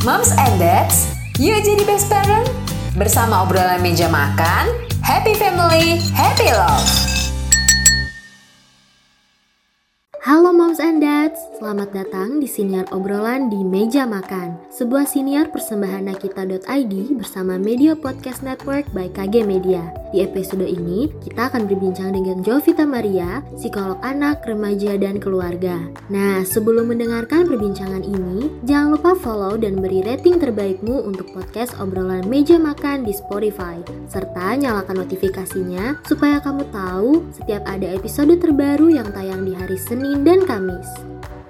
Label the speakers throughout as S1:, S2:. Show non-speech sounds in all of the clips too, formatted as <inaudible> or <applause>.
S1: Moms and Dads, yuk jadi best parent. Bersama obrolan meja makan, happy family, happy love.
S2: Halo moms and dads, selamat datang di siniar obrolan di meja makan. Sebuah siniar persembahan nakita.id bersama Media Podcast Network by KG Media. Di episode ini, kita akan berbincang dengan Jovita Maria, psikolog anak, remaja, dan keluarga. Nah, sebelum mendengarkan perbincangan ini, jangan lupa follow dan beri rating terbaikmu untuk podcast obrolan meja makan di Spotify. Serta nyalakan notifikasinya supaya kamu tahu setiap ada episode terbaru yang tayang di hari Senin Senin dan Kamis.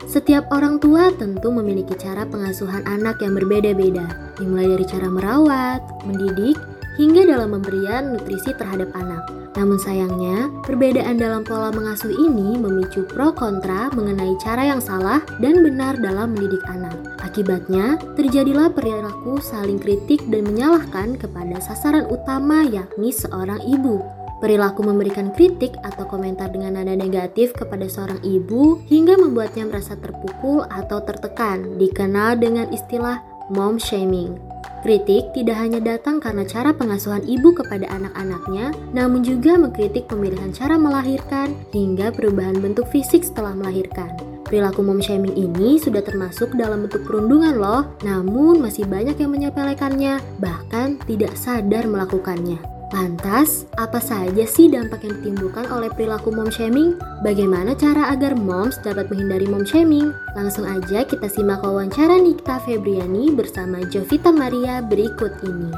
S2: Setiap orang tua tentu memiliki cara pengasuhan anak yang berbeda-beda, dimulai dari cara merawat, mendidik, hingga dalam pemberian nutrisi terhadap anak. Namun sayangnya, perbedaan dalam pola mengasuh ini memicu pro kontra mengenai cara yang salah dan benar dalam mendidik anak. Akibatnya, terjadilah perilaku saling kritik dan menyalahkan kepada sasaran utama yakni seorang ibu. Perilaku memberikan kritik atau komentar dengan nada negatif kepada seorang ibu hingga membuatnya merasa terpukul atau tertekan, dikenal dengan istilah mom shaming. Kritik tidak hanya datang karena cara pengasuhan ibu kepada anak-anaknya, namun juga mengkritik pemilihan cara melahirkan hingga perubahan bentuk fisik setelah melahirkan. Perilaku mom shaming ini sudah termasuk dalam bentuk perundungan loh, namun masih banyak yang menyepelekannya, bahkan tidak sadar melakukannya. Lantas, apa saja sih dampak yang ditimbulkan oleh perilaku mom shaming? Bagaimana cara agar moms dapat menghindari mom shaming? Langsung aja kita simak wawancara Nikta Febriani bersama Jovita Maria berikut ini.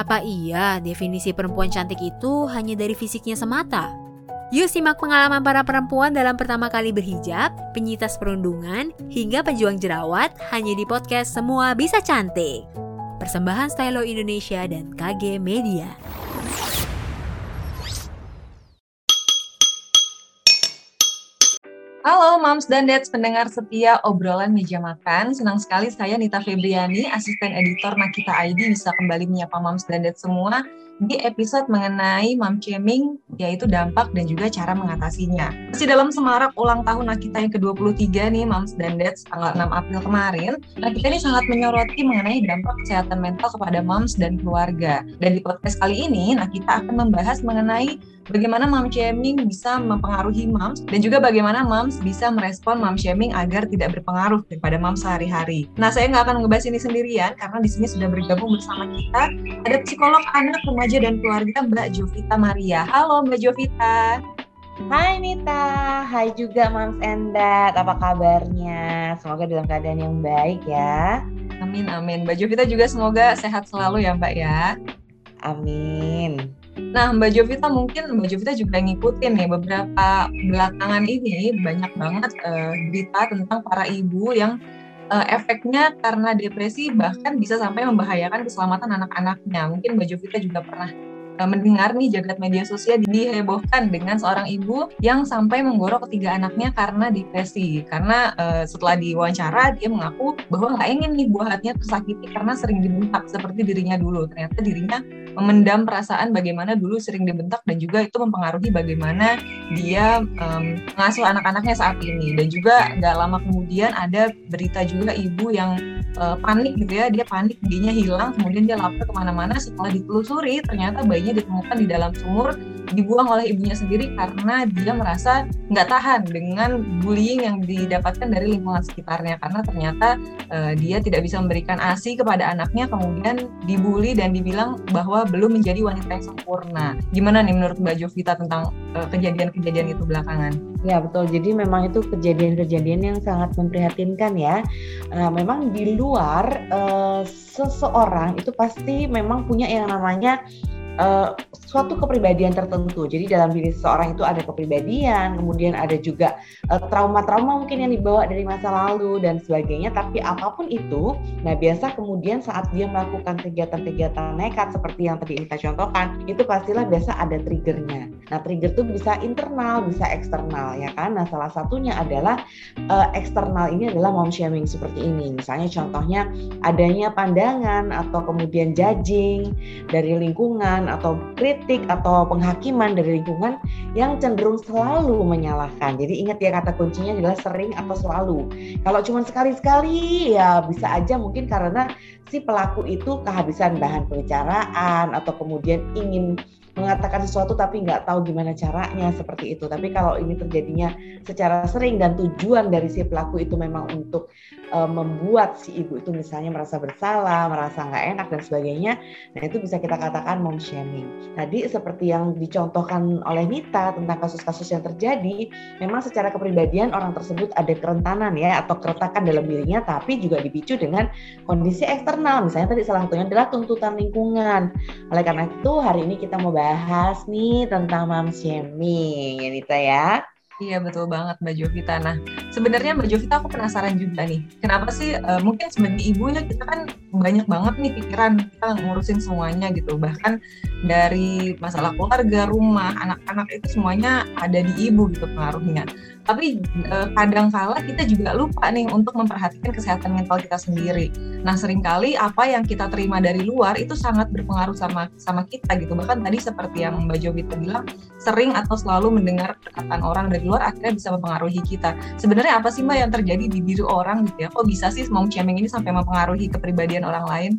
S3: Apa iya definisi perempuan cantik itu hanya dari fisiknya semata? Yuk simak pengalaman para perempuan dalam pertama kali berhijab, penyitas perundungan, hingga pejuang jerawat hanya di podcast Semua Bisa Cantik. Persembahan Stylo Indonesia dan KG Media.
S4: Halo Moms dan Dads pendengar setia obrolan meja makan. Senang sekali saya Nita Febriani, asisten editor Nakita ID bisa kembali menyapa Moms dan Dads semua di episode mengenai mom shaming, yaitu dampak dan juga cara mengatasinya. Masih dalam semarak ulang tahun Nakita yang ke-23 nih, Moms dan Dads, tanggal 6 April kemarin, Nakita ini sangat menyoroti mengenai dampak kesehatan mental kepada moms dan keluarga. Dan di podcast kali ini, Nakita akan membahas mengenai bagaimana mom shaming bisa mempengaruhi moms dan juga bagaimana moms bisa merespon mom shaming agar tidak berpengaruh kepada moms sehari-hari. Nah, saya nggak akan ngebahas ini sendirian karena di sini sudah bergabung bersama kita ada psikolog anak, remaja remaja dan keluarga Mbak Jovita Maria. Halo Mbak Jovita.
S5: Hai Nita, hai juga Mams and Dad, apa kabarnya? Semoga dalam keadaan yang baik ya.
S4: Amin, amin. Mbak Jovita juga semoga sehat selalu ya Mbak ya.
S5: Amin.
S4: Nah, Mbak Jovita mungkin Mbak Jovita juga ngikutin nih beberapa belakangan ini banyak banget uh, berita tentang para ibu yang uh, efeknya karena depresi bahkan bisa sampai membahayakan keselamatan anak-anaknya. Mungkin Mbak Jovita juga pernah mendengar nih jagat media sosial dihebohkan dengan seorang ibu yang sampai menggorok ketiga anaknya karena depresi. Karena uh, setelah diwawancara dia mengaku bahwa nggak ingin nih buah hatinya tersakiti karena sering dibentak seperti dirinya dulu. Ternyata dirinya memendam perasaan bagaimana dulu sering dibentak dan juga itu mempengaruhi bagaimana dia um, mengasuh anak-anaknya saat ini dan juga nggak lama kemudian ada berita juga ibu yang uh, panik gitu ya dia panik bayinya hilang kemudian dia lapor ke mana-mana setelah ditelusuri ternyata bayinya ditemukan di dalam sumur dibuang oleh ibunya sendiri karena dia merasa nggak tahan dengan bullying yang didapatkan dari lingkungan sekitarnya karena ternyata uh, dia tidak bisa memberikan asi kepada anaknya kemudian dibully dan dibilang bahwa belum menjadi wanita yang sempurna. Gimana nih menurut Mbak Jovita tentang eh, kejadian-kejadian uh, itu belakangan?
S5: Ya betul. Jadi memang itu kejadian-kejadian yang sangat memprihatinkan ya. Uh, memang di luar uh, seseorang itu pasti memang punya yang namanya uh, suatu kepribadian tertentu. Jadi dalam diri seseorang itu ada kepribadian, kemudian ada juga eh, trauma-trauma mungkin yang dibawa dari masa lalu dan sebagainya. Tapi apa pun itu, nah biasa kemudian saat dia melakukan kegiatan-kegiatan nekat seperti yang tadi kita contohkan, itu pastilah biasa ada triggernya. Nah trigger itu bisa internal, bisa eksternal ya kan. Nah salah satunya adalah uh, eksternal ini adalah mom shaming seperti ini. Misalnya contohnya adanya pandangan atau kemudian judging dari lingkungan atau kritik atau penghakiman dari lingkungan yang cenderung selalu menyalahkan. Jadi ingat ya kata kuncinya adalah sering atau selalu. Kalau cuma sekali-sekali ya bisa aja mungkin karena si pelaku itu kehabisan bahan pembicaraan atau kemudian ingin mengatakan sesuatu tapi nggak tahu gimana caranya seperti itu. Tapi kalau ini terjadinya secara sering dan tujuan dari si pelaku itu memang untuk uh, membuat si ibu itu misalnya merasa bersalah, merasa nggak enak dan sebagainya, nah itu bisa kita katakan mom shaming. Tadi seperti yang dicontohkan oleh Nita tentang kasus-kasus yang terjadi, memang secara kepribadian orang tersebut ada kerentanan ya atau keretakan dalam dirinya, tapi juga dipicu dengan kondisi eksternal. Misalnya tadi salah satunya adalah tuntutan lingkungan. Oleh karena itu hari ini kita mau bahas bahas nih tentang mom shaming ya Nita ya.
S4: Iya betul banget Mbak Jovita. Nah sebenarnya Mbak Jovita aku penasaran juga nih, kenapa sih uh, mungkin sebagai ibunya kita kan banyak banget nih pikiran kita ngurusin semuanya gitu. Bahkan dari masalah keluarga, rumah, anak-anak itu semuanya ada di ibu gitu pengaruhnya tapi uh, kadang kala kita juga lupa nih untuk memperhatikan kesehatan mental kita sendiri. Nah, sering kali apa yang kita terima dari luar itu sangat berpengaruh sama sama kita gitu. Bahkan tadi seperti yang Mbak Jovita bilang, sering atau selalu mendengar perkataan orang dari luar akhirnya bisa mempengaruhi kita. Sebenarnya apa sih Mbak yang terjadi di diri orang gitu ya? Kok bisa sih mom shaming ini sampai mempengaruhi kepribadian orang lain?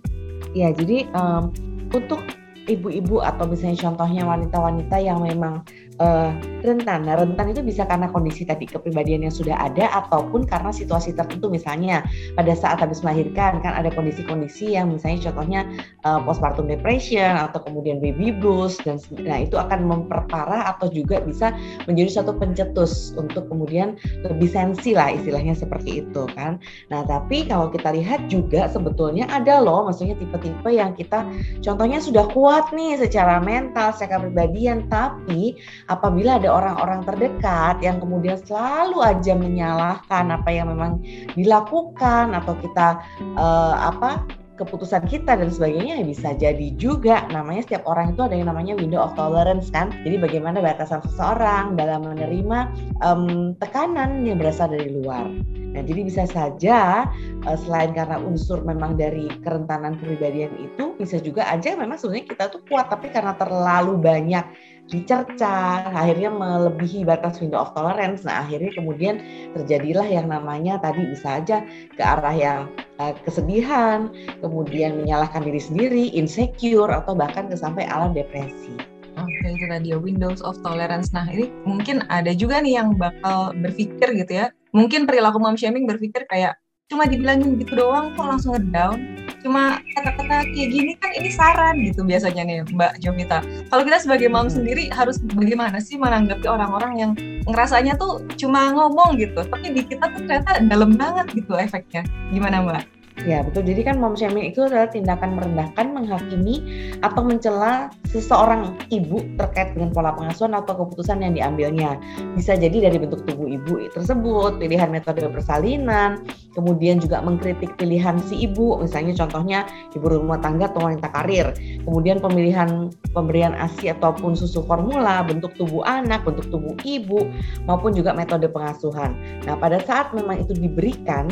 S5: Ya, jadi um, untuk ibu-ibu atau misalnya contohnya wanita-wanita yang memang uh, rentan. Nah, rentan itu bisa karena kondisi tadi kepribadian yang sudah ada ataupun karena situasi tertentu misalnya pada saat habis melahirkan kan ada kondisi-kondisi yang misalnya contohnya uh, postpartum depression atau kemudian baby blues dan nah itu akan memperparah atau juga bisa menjadi suatu pencetus untuk kemudian lebih sensi lah istilahnya seperti itu kan. Nah, tapi kalau kita lihat juga sebetulnya ada loh maksudnya tipe-tipe yang kita contohnya sudah kuat nih secara mental, secara kepribadian tapi apabila ada orang-orang terdekat yang kemudian selalu aja menyalahkan apa yang memang dilakukan atau kita uh, apa keputusan kita dan sebagainya ya bisa jadi juga. Namanya setiap orang itu ada yang namanya window of tolerance kan? Jadi bagaimana batasan seseorang dalam menerima um, tekanan yang berasal dari luar. Nah jadi bisa saja uh, selain karena unsur memang dari kerentanan kepribadian itu bisa juga aja memang sebenarnya kita tuh kuat tapi karena terlalu banyak dicerca, akhirnya melebihi batas window of tolerance. Nah, akhirnya kemudian terjadilah yang namanya tadi bisa aja ke arah yang uh, kesedihan, kemudian menyalahkan diri sendiri, insecure atau bahkan ke sampai alam depresi.
S4: Oke, itu tadi ya Windows of Tolerance. Nah, ini mungkin ada juga nih yang bakal berpikir gitu ya. Mungkin perilaku mom shaming berpikir kayak cuma dibilangin gitu doang kok langsung ngedown cuma kata-kata kayak gini kan ini saran gitu biasanya nih Mbak Jovita kalau kita sebagai mom hmm. sendiri harus bagaimana sih menanggapi orang-orang yang ngerasanya tuh cuma ngomong gitu tapi di kita tuh ternyata dalam banget gitu efeknya gimana Mbak?
S5: Ya betul. Jadi kan mom shaming itu adalah tindakan merendahkan, menghakimi atau mencela seseorang ibu terkait dengan pola pengasuhan atau keputusan yang diambilnya. Bisa jadi dari bentuk tubuh ibu tersebut, pilihan metode persalinan, kemudian juga mengkritik pilihan si ibu, misalnya contohnya ibu rumah tangga atau wanita karir. Kemudian pemilihan pemberian ASI ataupun susu formula, bentuk tubuh anak, bentuk tubuh ibu, maupun juga metode pengasuhan. Nah pada saat memang itu diberikan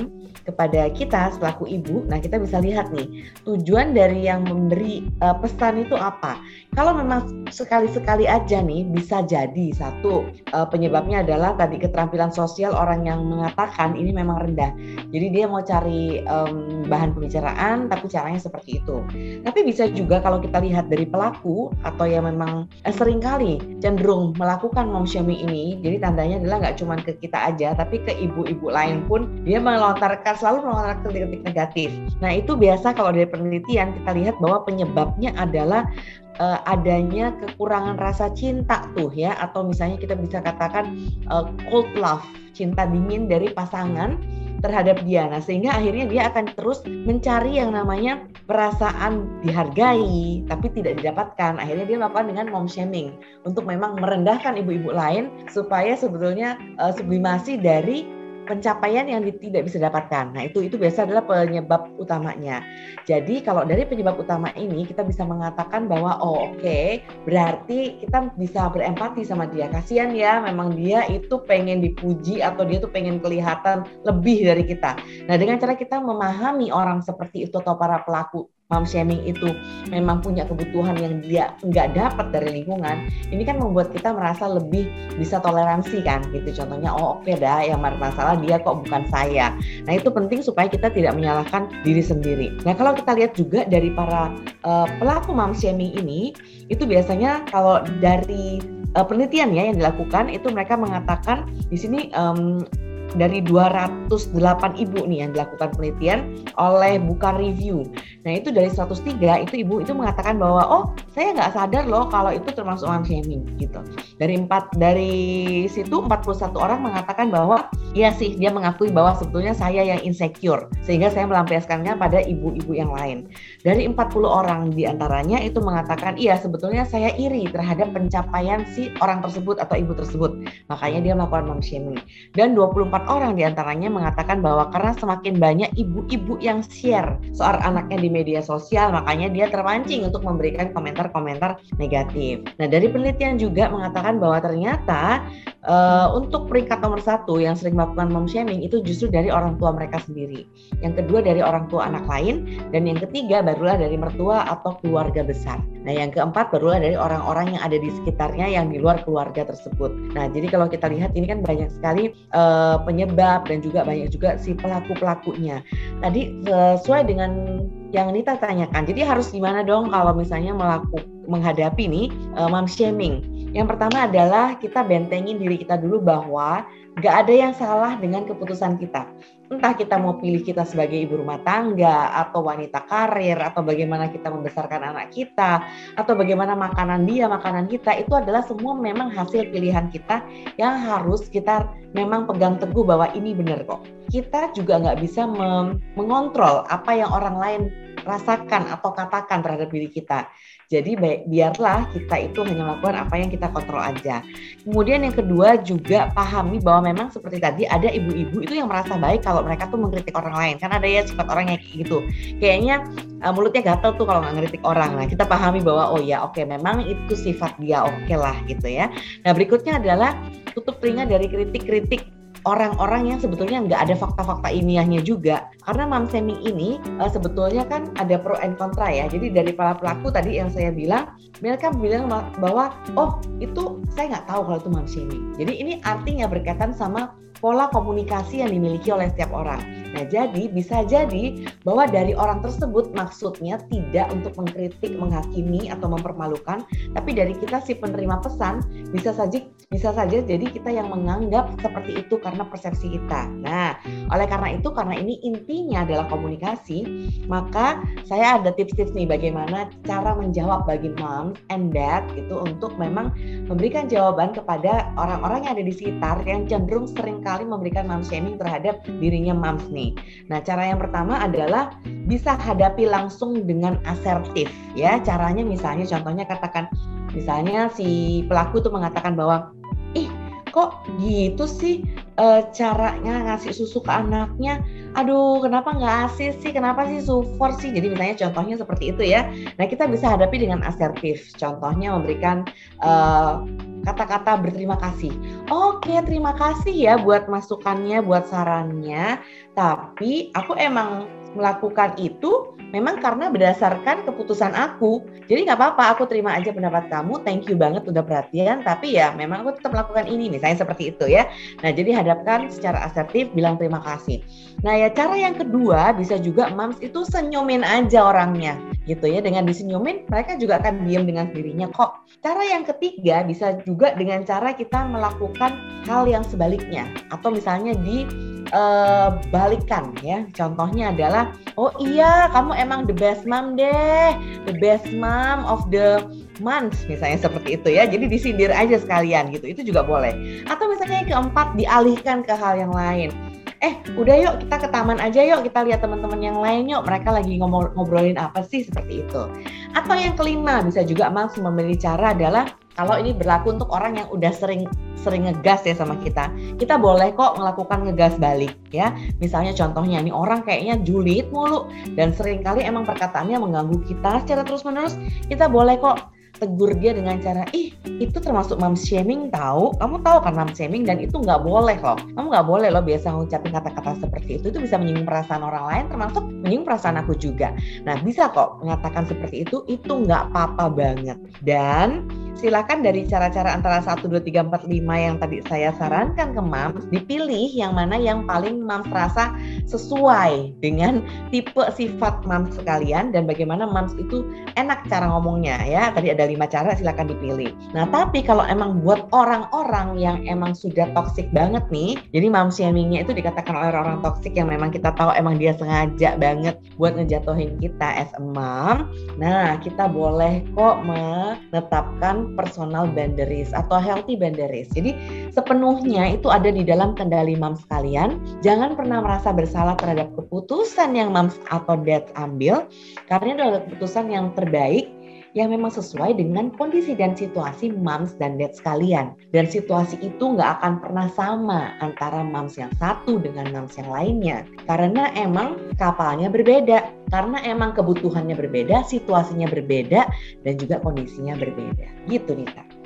S5: kepada kita selaku ibu, nah kita bisa lihat nih tujuan dari yang memberi uh, pesan itu apa. Kalau memang sekali-sekali aja nih bisa jadi satu uh, penyebabnya adalah tadi keterampilan sosial orang yang mengatakan ini memang rendah. Jadi dia mau cari um, bahan pembicaraan tapi caranya seperti itu. Tapi bisa juga kalau kita lihat dari pelaku atau yang memang eh, sering kali cenderung melakukan mom shaming ini, jadi tandanya adalah nggak cuma ke kita aja tapi ke ibu-ibu lain pun dia melontarkan selalu menolak kritik negatif. Nah itu biasa kalau dari penelitian kita lihat bahwa penyebabnya adalah uh, adanya kekurangan rasa cinta tuh ya atau misalnya kita bisa katakan uh, cold love cinta dingin dari pasangan terhadap dia. Nah, sehingga akhirnya dia akan terus mencari yang namanya perasaan dihargai tapi tidak didapatkan. Akhirnya dia melakukan dengan mom shaming untuk memang merendahkan ibu-ibu lain supaya sebetulnya uh, sublimasi dari pencapaian yang tidak bisa dapatkan. Nah, itu itu biasa adalah penyebab utamanya. Jadi, kalau dari penyebab utama ini kita bisa mengatakan bahwa oh oke, okay, berarti kita bisa berempati sama dia. Kasihan ya, memang dia itu pengen dipuji atau dia tuh pengen kelihatan lebih dari kita. Nah, dengan cara kita memahami orang seperti itu atau para pelaku mom shaming itu memang punya kebutuhan yang dia nggak dapat dari lingkungan, ini kan membuat kita merasa lebih bisa toleransi kan gitu. Contohnya, oh oke okay dah yang masalah dia kok bukan saya. Nah itu penting supaya kita tidak menyalahkan diri sendiri. Nah kalau kita lihat juga dari para uh, pelaku mom shaming ini, itu biasanya kalau dari uh, penelitian ya yang dilakukan itu mereka mengatakan di sini um, dari 208 ibu nih yang dilakukan penelitian oleh Bukan Review. Nah itu dari 103 itu ibu itu mengatakan bahwa oh saya nggak sadar loh kalau itu termasuk mom shaming gitu. Dari empat dari situ 41 orang mengatakan bahwa iya sih dia mengakui bahwa sebetulnya saya yang insecure sehingga saya melampiaskannya pada ibu-ibu yang lain. Dari 40 orang di antaranya itu mengatakan iya sebetulnya saya iri terhadap pencapaian si orang tersebut atau ibu tersebut. Makanya dia melakukan mom shaming. Dan 24 orang di antaranya mengatakan bahwa karena semakin banyak ibu-ibu yang share soal anaknya di media sosial, makanya dia terpancing untuk memberikan komentar-komentar negatif. Nah, dari penelitian juga mengatakan bahwa ternyata uh, untuk peringkat nomor satu yang sering melakukan mom shaming itu justru dari orang tua mereka sendiri. Yang kedua dari orang tua anak lain, dan yang ketiga barulah dari mertua atau keluarga besar. Nah, yang keempat barulah dari orang-orang yang ada di sekitarnya yang di luar keluarga tersebut. Nah, jadi kalau kita lihat ini kan banyak sekali uh, penyebab dan juga banyak juga si pelaku-pelakunya. Tadi sesuai dengan yang Nita tanyakan. Jadi harus gimana dong kalau misalnya melakukan menghadapi nih uh, mom shaming. Yang pertama adalah kita bentengin diri kita dulu bahwa gak ada yang salah dengan keputusan kita entah kita mau pilih kita sebagai ibu rumah tangga atau wanita karir atau bagaimana kita membesarkan anak kita atau bagaimana makanan dia makanan kita itu adalah semua memang hasil pilihan kita yang harus kita memang pegang teguh bahwa ini benar kok. Kita juga nggak bisa mengontrol apa yang orang lain rasakan atau katakan terhadap diri kita jadi baik, biarlah kita itu hanya melakukan apa yang kita kontrol aja. Kemudian yang kedua juga pahami bahwa memang seperti tadi ada ibu-ibu itu yang merasa baik kalau mereka tuh mengkritik orang lain. Kan ada ya sifat orang yang kayak gitu. Kayaknya uh, mulutnya gatel tuh kalau nggak ngeritik orang. Nah kita pahami bahwa oh ya oke okay, memang itu sifat dia oke okay lah gitu ya. Nah berikutnya adalah tutup telinga dari kritik-kritik orang-orang yang sebetulnya nggak ada fakta-fakta ilmiahnya juga. Karena mom shaming ini uh, sebetulnya kan ada pro and kontra ya. Jadi dari para pelaku tadi yang saya bilang, mereka bilang bahwa oh itu saya nggak tahu kalau itu mom shaming. Jadi ini artinya berkaitan sama pola komunikasi yang dimiliki oleh setiap orang. Nah, jadi bisa jadi bahwa dari orang tersebut maksudnya tidak untuk mengkritik, menghakimi atau mempermalukan, tapi dari kita si penerima pesan bisa saja bisa saja jadi kita yang menganggap seperti itu karena persepsi kita. Nah, oleh karena itu karena ini intinya adalah komunikasi, maka saya ada tips-tips nih bagaimana cara menjawab bagi mom and dad itu untuk memang memberikan jawaban kepada orang-orang yang ada di sekitar yang cenderung sering kali memberikan mom shaming terhadap dirinya moms nih. Nah, cara yang pertama adalah bisa hadapi langsung dengan asertif ya. Caranya misalnya contohnya katakan misalnya si pelaku tuh mengatakan bahwa ih kok gitu sih e, caranya ngasih susu ke anaknya? Aduh kenapa nggak asis sih? Kenapa sih support sih? Jadi misalnya contohnya seperti itu ya. Nah kita bisa hadapi dengan asertif. Contohnya memberikan uh, kata-kata berterima kasih. Oke, terima kasih ya buat masukannya, buat sarannya. Tapi aku emang melakukan itu memang karena berdasarkan keputusan aku. Jadi nggak apa-apa, aku terima aja pendapat kamu. Thank you banget udah perhatian. Tapi ya memang aku tetap melakukan ini, misalnya seperti itu ya. Nah jadi hadapkan secara asertif, bilang terima kasih. Nah ya cara yang kedua bisa juga moms itu senyumin aja orangnya gitu ya. Dengan disenyumin mereka juga akan diam dengan dirinya kok. Cara yang ketiga bisa juga dengan cara kita melakukan hal yang sebaliknya atau misalnya di uh, balikan ya. Contohnya adalah oh iya kamu emang the best mom deh, the best mom of the month misalnya seperti itu ya. Jadi disindir aja sekalian gitu. Itu juga boleh. Atau misalnya yang keempat dialihkan ke hal yang lain eh udah yuk kita ke taman aja yuk kita lihat teman-teman yang lain yuk mereka lagi ngobrolin apa sih seperti itu atau yang kelima bisa juga mas memilih cara adalah kalau ini berlaku untuk orang yang udah sering sering ngegas ya sama kita, kita boleh kok melakukan ngegas balik ya. Misalnya contohnya ini orang kayaknya julid mulu dan sering kali emang perkataannya mengganggu kita secara terus menerus, kita boleh kok tegur dia dengan cara ih itu termasuk mom shaming tahu kamu tahu kan mom shaming? Dan itu nggak boleh loh. Kamu nggak boleh loh biasa ngucapin kata-kata seperti itu. Itu bisa menyinggung perasaan orang lain termasuk menyinggung perasaan aku juga. Nah bisa kok mengatakan seperti itu. Itu nggak apa-apa banget. Dan silakan dari cara-cara antara 1, 2, 3, 4, 5 yang tadi saya sarankan ke mams dipilih yang mana yang paling mams rasa sesuai dengan tipe sifat mams sekalian dan bagaimana mams itu enak cara ngomongnya ya. Tadi ada lima cara silakan dipilih. Nah tapi kalau emang buat orang-orang yang emang sudah toxic banget nih jadi mom shamingnya itu dikatakan oleh orang toxic yang memang kita tahu emang dia sengaja banget buat ngejatuhin kita as a mom nah kita boleh kok menetapkan personal boundaries atau healthy boundaries. Jadi sepenuhnya itu ada di dalam kendali mams kalian. Jangan pernah merasa bersalah terhadap keputusan yang mams atau dad ambil karena itu adalah keputusan yang terbaik yang memang sesuai dengan kondisi dan situasi moms dan dad sekalian. Dan situasi itu nggak akan pernah sama antara moms yang satu dengan moms yang lainnya. Karena emang kapalnya berbeda. Karena emang kebutuhannya berbeda, situasinya berbeda, dan juga kondisinya berbeda. Gitu Nita.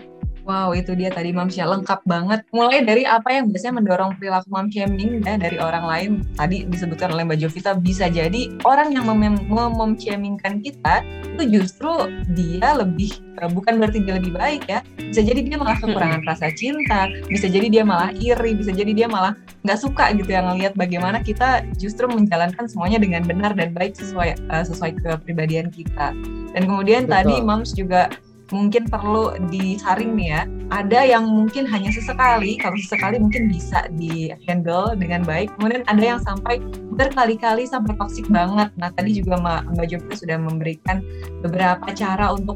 S4: Wow, itu dia tadi mamsnya lengkap banget. Mulai dari apa yang biasanya mendorong perilaku mom shaming ya, dari orang lain. Tadi disebutkan oleh Mbak Jovita bisa jadi orang yang mem shamingkan kita itu justru dia lebih eh, bukan berarti dia lebih baik ya. Bisa jadi dia malah kekurangan rasa cinta, bisa jadi dia malah iri, bisa jadi dia malah nggak suka gitu yang ngelihat bagaimana kita justru menjalankan semuanya dengan benar dan baik sesuai uh, sesuai kepribadian kita. Dan kemudian Betul. tadi Moms juga mungkin perlu disaring nih ya. Ada yang mungkin hanya sesekali, kalau sesekali mungkin bisa di handle dengan baik. Kemudian ada yang sampai berkali-kali sampai toksik banget. Nah tadi juga Mbak, Jovita sudah memberikan beberapa cara untuk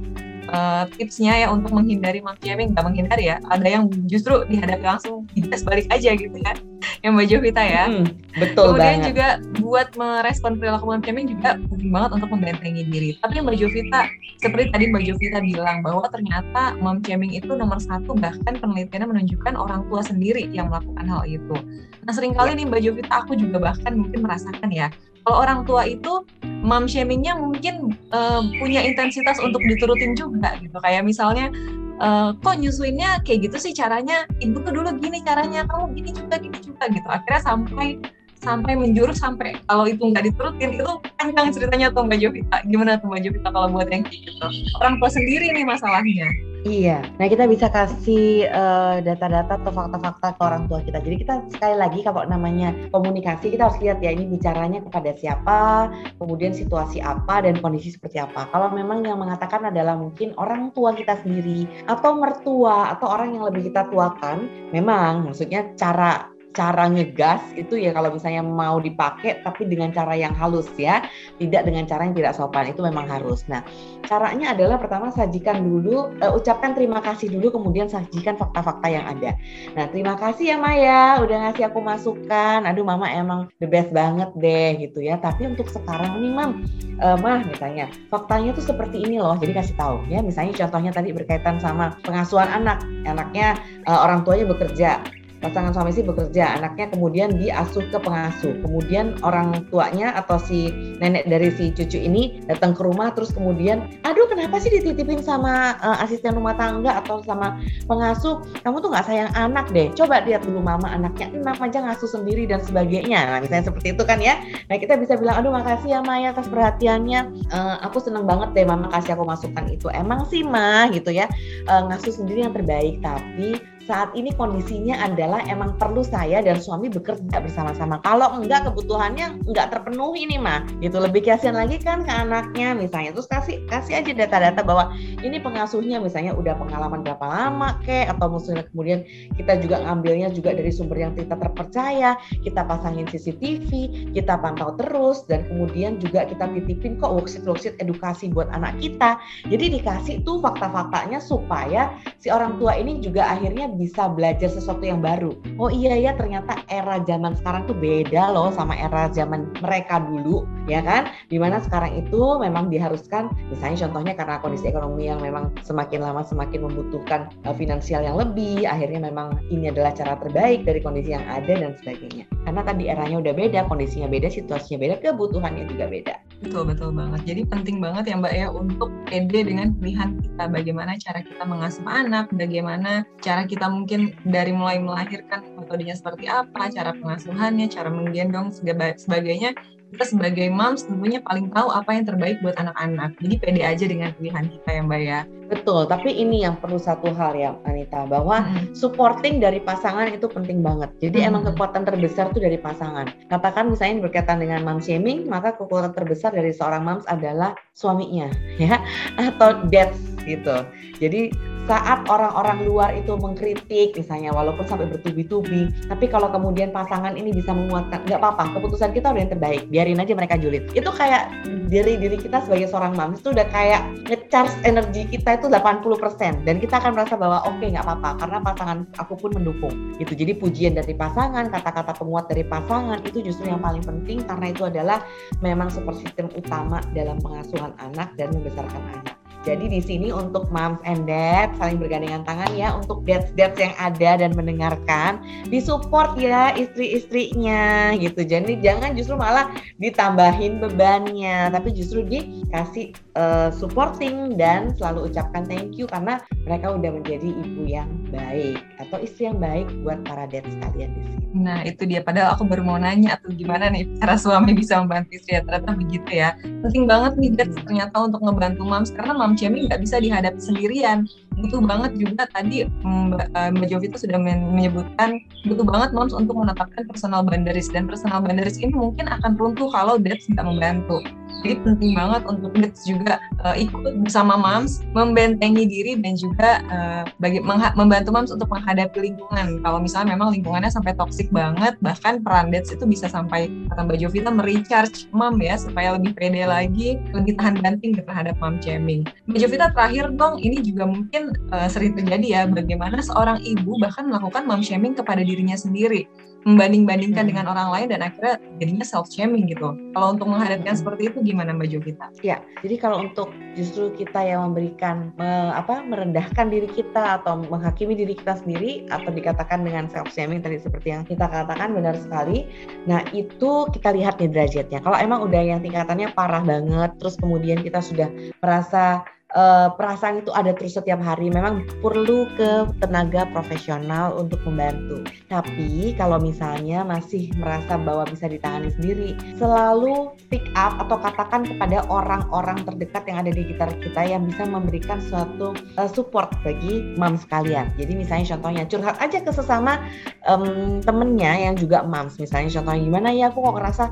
S4: uh, tipsnya ya untuk menghindari shaming nggak menghindari ya ada yang justru dihadapi langsung dites balik aja gitu kan <laughs> yang Mbak Jovita ya hmm,
S5: betul
S4: kemudian
S5: banget.
S4: juga buat merespon perilaku shaming juga penting banget untuk membentengi diri tapi Mbak Jovita seperti tadi Mbak Jovita bilang bahwa ternyata mom shaming itu nomor satu bahkan penelitiannya menunjukkan orang tua sendiri yang melakukan hal itu nah sering kali ya. nih Mbak Jovita aku juga bahkan mungkin merasakan ya kalau orang tua itu mom shamingnya mungkin uh, punya intensitas untuk diturutin juga gitu. Kayak misalnya uh, kok nyusuinnya kayak gitu sih caranya? Ibu tuh dulu gini caranya kamu gini juga gini juga gitu. Akhirnya sampai sampai menjurus sampai kalau itu nggak diturutin itu panjang ceritanya tuh Mbak Jovita. Gimana tuh Mbak Jovita kalau buat yang gitu? Orang tua sendiri nih masalahnya
S5: Iya, nah kita bisa kasih eh, data-data atau fakta-fakta ke orang tua kita. Jadi kita sekali lagi kalau namanya komunikasi kita harus lihat ya ini bicaranya kepada siapa, kemudian situasi apa dan kondisi seperti apa. Kalau memang yang mengatakan adalah mungkin orang tua kita sendiri atau mertua atau orang yang lebih kita tuakan, memang maksudnya cara cara ngegas itu ya kalau misalnya mau dipakai tapi dengan cara yang halus ya, tidak dengan cara yang tidak sopan itu memang harus. Nah, caranya adalah pertama sajikan dulu, uh, ucapkan terima kasih dulu, kemudian sajikan fakta-fakta yang ada. Nah, terima kasih ya Maya, udah ngasih aku masukan. Aduh, Mama emang the best banget deh gitu ya. Tapi untuk sekarang nih, Mam, uh, Mah misalnya, faktanya tuh seperti ini loh. Jadi kasih tahu ya. Misalnya contohnya tadi berkaitan sama pengasuhan anak, anaknya uh, orang tuanya bekerja pasangan suami istri bekerja, anaknya kemudian diasuh ke pengasuh. Kemudian orang tuanya atau si nenek dari si cucu ini datang ke rumah terus kemudian, aduh kenapa sih dititipin sama uh, asisten rumah tangga atau sama pengasuh? Kamu tuh nggak sayang anak deh. Coba lihat dulu mama anaknya enam aja ngasuh sendiri dan sebagainya. Nah misalnya seperti itu kan ya. Nah kita bisa bilang, aduh makasih ya Maya atas perhatiannya. Uh, aku seneng banget deh mama kasih aku masukan itu. Emang sih mah gitu ya uh, ngasuh sendiri yang terbaik tapi saat ini kondisinya adalah emang perlu saya dan suami bekerja bersama-sama. Kalau enggak kebutuhannya enggak terpenuhi nih mah, gitu lebih kasihan lagi kan ke anaknya misalnya. Terus kasih kasih aja data-data bahwa ini pengasuhnya misalnya udah pengalaman berapa lama kek atau misalnya kemudian kita juga ngambilnya juga dari sumber yang kita terpercaya, kita pasangin CCTV, kita pantau terus dan kemudian juga kita titipin kok worksheet worksheet edukasi buat anak kita. Jadi dikasih tuh fakta-faktanya supaya si orang tua ini juga akhirnya bisa belajar sesuatu yang baru. Oh iya ya ternyata era zaman sekarang tuh beda loh sama era zaman mereka dulu, ya kan? Di mana sekarang itu memang diharuskan, misalnya contohnya karena kondisi ekonomi yang memang semakin lama semakin membutuhkan uh, finansial yang lebih, akhirnya memang ini adalah cara terbaik dari kondisi yang ada dan sebagainya. Karena tadi eranya udah beda, kondisinya beda, situasinya beda, kebutuhannya juga beda.
S4: Betul, betul banget. Jadi penting banget ya Mbak ya untuk pede dengan pilihan kita. Bagaimana cara kita mengasuh anak, bagaimana cara kita mungkin dari mulai melahirkan metodenya seperti apa, cara pengasuhannya, cara menggendong, sebagainya kita sebagai moms tentunya paling tahu apa yang terbaik buat anak-anak. Jadi pede aja dengan pilihan kita ya Mbak ya.
S5: Betul, tapi ini yang perlu satu hal ya Anita, bahwa hmm. supporting dari pasangan itu penting banget. Jadi hmm. emang kekuatan terbesar itu dari pasangan. Katakan misalnya berkaitan dengan mom shaming, maka kekuatan terbesar dari seorang moms adalah suaminya <laughs> ya atau dads gitu. Jadi saat orang-orang luar itu mengkritik misalnya walaupun sampai bertubi-tubi tapi kalau kemudian pasangan ini bisa menguatkan nggak apa-apa keputusan kita udah yang terbaik biarin aja mereka julid. Itu kayak diri diri kita sebagai seorang mams itu udah kayak ngecharge energi kita itu 80% dan kita akan merasa bahwa oke okay, nggak apa-apa karena pasangan aku pun mendukung. Gitu. Jadi pujian dari pasangan kata-kata penguat dari pasangan itu justru yang paling penting karena itu adalah memang super sistem utama dalam pengasuhan anak dan membesarkan anak jadi di sini untuk moms and dad saling bergandengan tangan ya untuk dads-dads yang ada dan mendengarkan disupport ya istri-istrinya gitu. Jadi jangan justru malah ditambahin bebannya, tapi justru dikasih uh, supporting dan selalu ucapkan thank you karena mereka udah menjadi ibu yang baik atau istri yang baik buat para dads sekalian di sini.
S4: Nah itu dia. Padahal aku baru mau nanya atau gimana nih cara suami bisa membantu istri ya ternyata begitu ya. Penting banget nih dads ternyata untuk ngebantu moms karena shaming nggak bisa dihadapi sendirian. Butuh banget juga tadi Mbak, eh, Mbak Jovi itu sudah menyebutkan butuh banget moms untuk menetapkan personal boundaries. Dan personal boundaries ini mungkin akan runtuh kalau dads tidak membantu jadi penting banget untuk dads juga uh, ikut bersama moms membentengi diri dan juga uh, bagi membantu moms untuk menghadapi lingkungan. Kalau misalnya memang lingkungannya sampai toksik banget bahkan peran dads itu bisa sampai kata Mbak Jovita merecharge mom ya supaya lebih pede lagi lebih tahan banting terhadap mom shaming Mbak Jovita terakhir dong ini juga mungkin uh, sering terjadi ya bagaimana seorang ibu bahkan melakukan mom shaming kepada dirinya sendiri membanding-bandingkan hmm. dengan orang lain dan akhirnya jadinya self shaming gitu. Kalau untuk menghadapkan seperti itu gimana Mbak Jovita?
S5: Ya, jadi kalau untuk justru kita yang memberikan me, apa merendahkan diri kita atau menghakimi diri kita sendiri atau dikatakan dengan self shaming tadi seperti yang kita katakan benar sekali. Nah, itu kita lihat nih derajatnya. Kalau emang udah yang tingkatannya parah banget terus kemudian kita sudah merasa uh, perasaan itu ada terus setiap hari. Memang perlu ke tenaga profesional untuk membantu. Tapi kalau misalnya masih merasa bahwa bisa ditangani sendiri, selalu pick up atau katakan kepada orang-orang terdekat yang ada di sekitar kita yang bisa memberikan suatu uh, support bagi mam sekalian. Jadi misalnya contohnya curhat aja ke sesama um, temennya yang juga mams. Misalnya contohnya gimana ya aku kok ngerasa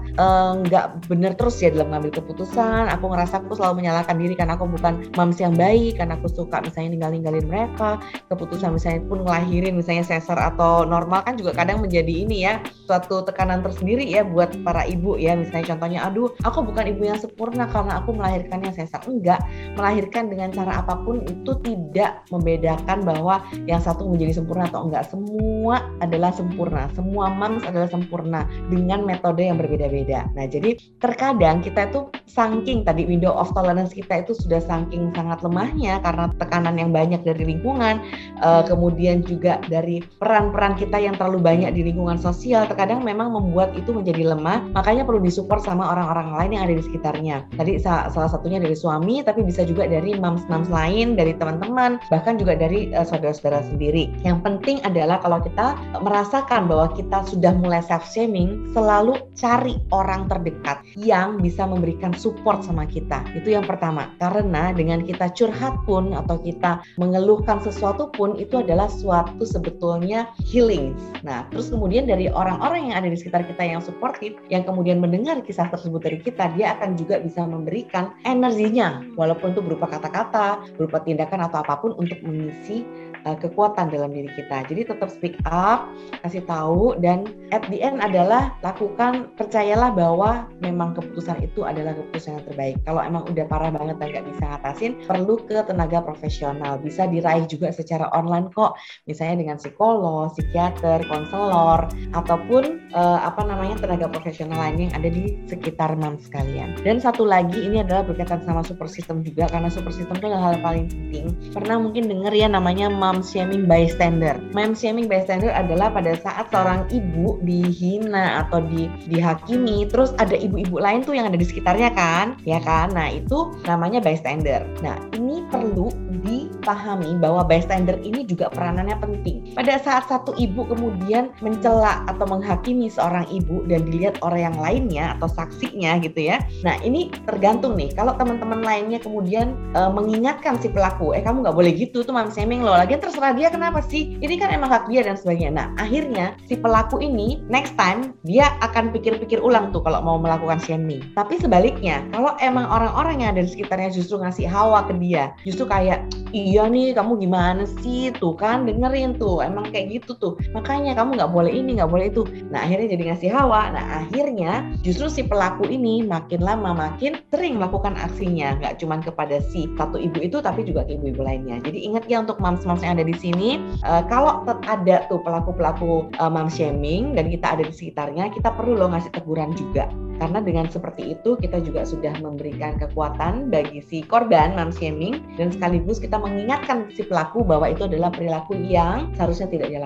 S5: nggak uh, bener terus ya dalam mengambil keputusan. Aku ngerasa aku selalu menyalahkan diri karena aku bukan mam moms yang baik karena aku suka misalnya ninggalin-ninggalin mereka keputusan misalnya pun ngelahirin misalnya sesar atau normal kan juga kadang menjadi ini ya suatu tekanan tersendiri ya buat para ibu ya. Misalnya contohnya aduh aku bukan ibu yang sempurna karena aku melahirkannya sesar. Enggak melahirkan dengan cara apa pun itu tidak membedakan bahwa yang satu menjadi sempurna atau enggak. Semua adalah sempurna semua moms adalah sempurna dengan metode yang berbeda-beda. Nah jadi terkadang kita itu saking tadi window of tolerance kita itu sudah saking sangat lemahnya karena tekanan yang banyak dari lingkungan, uh, kemudian juga dari peran-peran kita yang terlalu banyak di lingkungan sosial, terkadang memang membuat itu menjadi lemah. Makanya perlu disupport sama orang-orang lain yang ada di sekitarnya. Tadi salah satunya dari suami, tapi bisa juga dari moms-moms lain, dari teman-teman, bahkan juga dari uh, saudara-saudara sendiri. Yang penting adalah kalau kita merasakan bahwa kita sudah mulai self shaming, selalu cari orang terdekat yang bisa memberikan support sama kita. Itu yang pertama. Karena dengan kita curhat pun atau kita mengeluhkan sesuatu pun itu adalah suatu sebetulnya healing. Nah, terus kemudian dari orang-orang yang ada di sekitar kita yang suportif, yang kemudian mendengar kisah tersebut dari kita, dia akan juga bisa memberikan energinya, walaupun itu berupa kata-kata, berupa tindakan atau apa pun untuk mengisi uh, kekuatan dalam diri kita. Jadi tetap speak up, kasih tahu dan at the end adalah lakukan percayalah bahwa memang keputusan itu adalah keputusan yang terbaik. Kalau emang udah parah banget dan nggak bisa ngatasin, perlu ke tenaga profesional. Bisa diraih juga secara online kok, misalnya dengan psikolog, psikiater, konselor, ataupun uh, apa namanya tenaga profesional lain yang ada di sekitar mam sekalian. Dan satu lagi ini adalah berkaitan sama super system juga karena super system itu adalah hal paling penting. Pernah mungkin dengar ya namanya mam mom shaming bystander. Mom shaming bystander adalah pada saat seorang ibu dihina atau di, dihakimi, terus ada ibu-ibu lain tuh yang ada di sekitarnya kan, ya kan? Nah itu namanya bystander. Nah ini perlu dipahami bahwa bystander ini juga peranannya penting. Pada saat satu ibu kemudian mencela atau menghakimi seorang ibu dan dilihat orang yang lainnya atau saksinya gitu ya. Nah ini tergantung nih. Kalau teman-teman lainnya kemudian e, mengingatkan si pelaku, eh kamu nggak boleh gitu tuh mom shaming loh. Lagian terserah dia kenapa sih? Ini kan emang hak dia dan sebagainya. Nah akhirnya si pelaku ini next time dia akan pikir-pikir ulang tuh kalau mau melakukan shaming. Tapi sebaliknya, kalau emang orang-orang yang ada di sekitarnya justru ngasih hawa ke dia, justru kayak iya nih kamu gimana sih? Tuh kan dengerin tuh. Emang kayak gitu tuh. Makanya kamu nggak boleh ini nggak boleh itu. Nah akhirnya jadi ngasih hawa. Nah akhirnya justru si pelaku ini makin lama makin sering melakukan aksinya. Nggak cuma kepada si satu ibu itu tapi juga ke ibu-ibu lainnya. Jadi ingat ya untuk moms-moms yang ada di sini. Uh, kalau ada tuh pelaku-pelaku uh, mom shaming dan kita ada di sekitarnya kita perlu loh ngasih teguran juga. Karena dengan seperti itu kita juga sudah memberikan kekuatan bagi si korban mom shaming dan sekaligus kita mengingatkan si pelaku bahwa itu adalah perilaku yang seharusnya tidak dia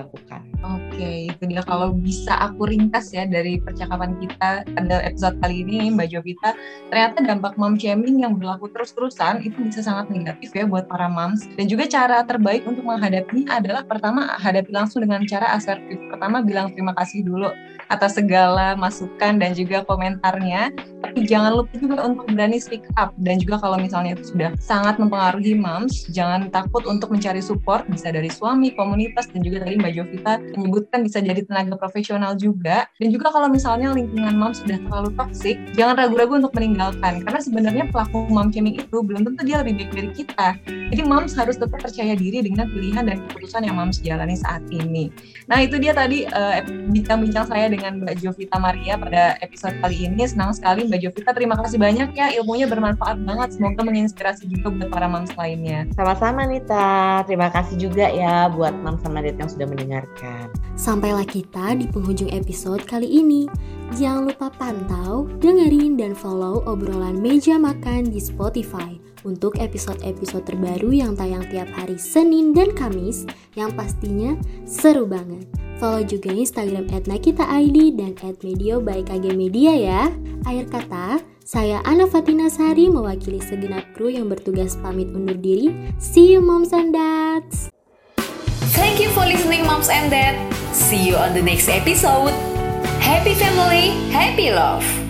S4: Oke, itu dia kalau bisa aku ringkas ya dari percakapan kita pada episode kali ini Mbak Jovita, ternyata dampak mom shaming yang berlaku terus-terusan itu bisa sangat negatif ya buat para moms dan juga cara terbaik untuk menghadapinya adalah pertama hadapi langsung dengan cara asertif. Pertama bilang terima kasih dulu atas segala masukan dan juga komentarnya. Tapi jangan lupa juga untuk berani speak up dan juga kalau misalnya itu sudah sangat mempengaruhi moms, jangan takut untuk mencari support bisa dari suami, komunitas dan juga tadi Mbak Jovita menyebutkan bisa jadi tenaga profesional juga. Dan juga kalau misalnya lingkungan moms sudah terlalu toksik, jangan ragu-ragu untuk meninggalkan karena sebenarnya pelaku mom shaming itu belum tentu dia lebih baik dari kita. Jadi moms harus tetap percaya diri dengan pilihan dan keputusan yang moms jalani saat ini. Nah itu dia tadi uh, bincang-bincang saya dengan Mbak Jovita Maria pada episode kali ini. Senang sekali Mbak Jovita. Terima kasih banyak ya ilmunya bermanfaat banget. Semoga menginspirasi juga buat para moms lainnya.
S5: Sama-sama Nita. Terima kasih juga ya buat moms sama dad yang sudah mendengarkan.
S2: Sampailah kita di penghujung episode kali ini. Jangan lupa pantau, dengerin, dan follow obrolan meja makan di Spotify untuk episode-episode terbaru yang tayang tiap hari Senin dan Kamis yang pastinya seru banget. Follow juga Instagram at dan at Medio by KG Media ya. Akhir kata, saya Ana Fatina Sari mewakili segenap kru yang bertugas pamit undur diri. See you moms and dads.
S1: Thank you for listening moms and dad. See you on the next episode. Happy family, happy love.